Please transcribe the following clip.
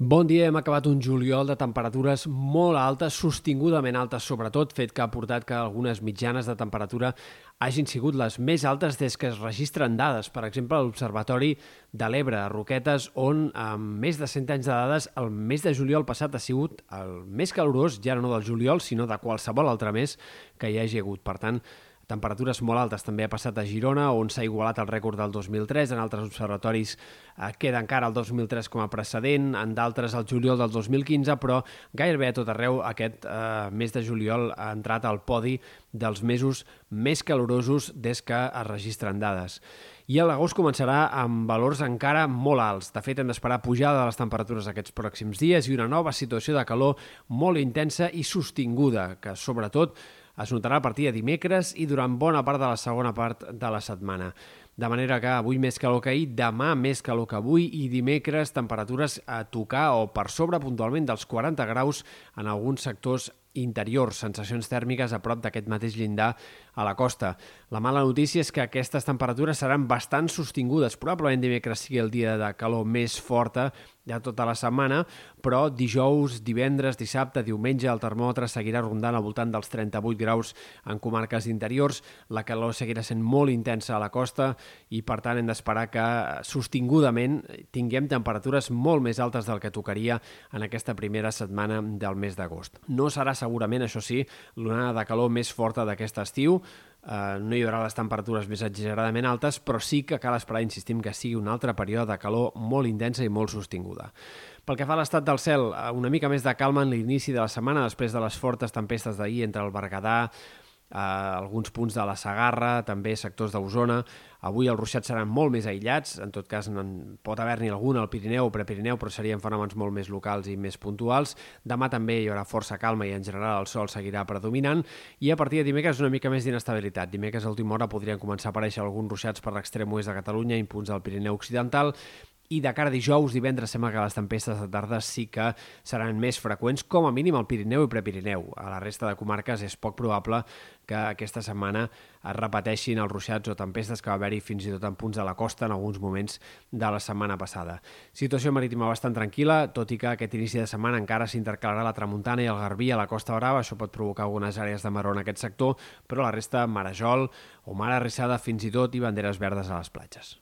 Bon dia, hem acabat un juliol de temperatures molt altes, sostingudament altes sobretot, fet que ha portat que algunes mitjanes de temperatura hagin sigut les més altes des que es registren dades. Per exemple, a l'Observatori de l'Ebre, a Roquetes, on amb més de 100 anys de dades, el mes de juliol passat ha sigut el més calorós, ja no del juliol, sinó de qualsevol altre mes que hi hagi hagut. Per tant, Temperatures molt altes també ha passat a Girona, on s'ha igualat el rècord del 2003. En altres observatoris eh, queda encara el 2003 com a precedent, en d'altres el juliol del 2015, però gairebé a tot arreu aquest eh, mes de juliol ha entrat al podi dels mesos més calorosos des que es registren dades. I l'agost començarà amb valors encara molt alts. De fet, hem d'esperar pujada de les temperatures aquests pròxims dies i una nova situació de calor molt intensa i sostinguda, que sobretot es notarà a partir de dimecres i durant bona part de la segona part de la setmana. De manera que avui més calor que ahir, demà més calor que avui i dimecres temperatures a tocar o per sobre puntualment dels 40 graus en alguns sectors interiors, sensacions tèrmiques a prop d'aquest mateix llindar a la costa. La mala notícia és que aquestes temperatures seran bastant sostingudes. Probablement dimecres sigui el dia de calor més forta ja tota la setmana, però dijous, divendres, dissabte, diumenge el termòmetre seguirà rondant al voltant dels 38 graus en comarques interiors. La calor seguirà sent molt intensa a la costa i per tant hem d'esperar que sostingudament tinguem temperatures molt més altes del que tocaria en aquesta primera setmana del mes d'agost. No serà segurament, això sí, l'onada de calor més forta d'aquest estiu, Uh, no hi haurà les temperatures més exageradament altes, però sí que cal esperar, insistim, que sigui un altre període de calor molt intensa i molt sostinguda. Pel que fa a l'estat del cel, eh, una mica més de calma en l'inici de la setmana després de les fortes tempestes d'ahir entre el Berguedà, eh, alguns punts de la Sagarra, també sectors d'Osona. Avui els ruixats seran molt més aïllats, en tot cas en pot haver-n'hi algun al Pirineu o Prepirineu, però serien fenòmens molt més locals i més puntuals. Demà també hi haurà força calma i en general el sol seguirà predominant i a partir de dimecres una mica més d'inestabilitat. Dimecres a última hora podrien començar a aparèixer alguns ruixats per l'extrem oest de Catalunya i punts del Pirineu Occidental i de cara a dijous, divendres, sembla que les tempestes de tarda sí que seran més freqüents, com a mínim al Pirineu i Prepirineu. A la resta de comarques és poc probable que aquesta setmana es repeteixin els ruixats o tempestes que va haver-hi fins i tot en punts de la costa en alguns moments de la setmana passada. Situació marítima bastant tranquil·la, tot i que aquest inici de setmana encara s'intercalarà la tramuntana i el garbí a la Costa Brava, això pot provocar algunes àrees de marró en aquest sector, però la resta marejol o mar arrissada fins i tot i banderes verdes a les platges.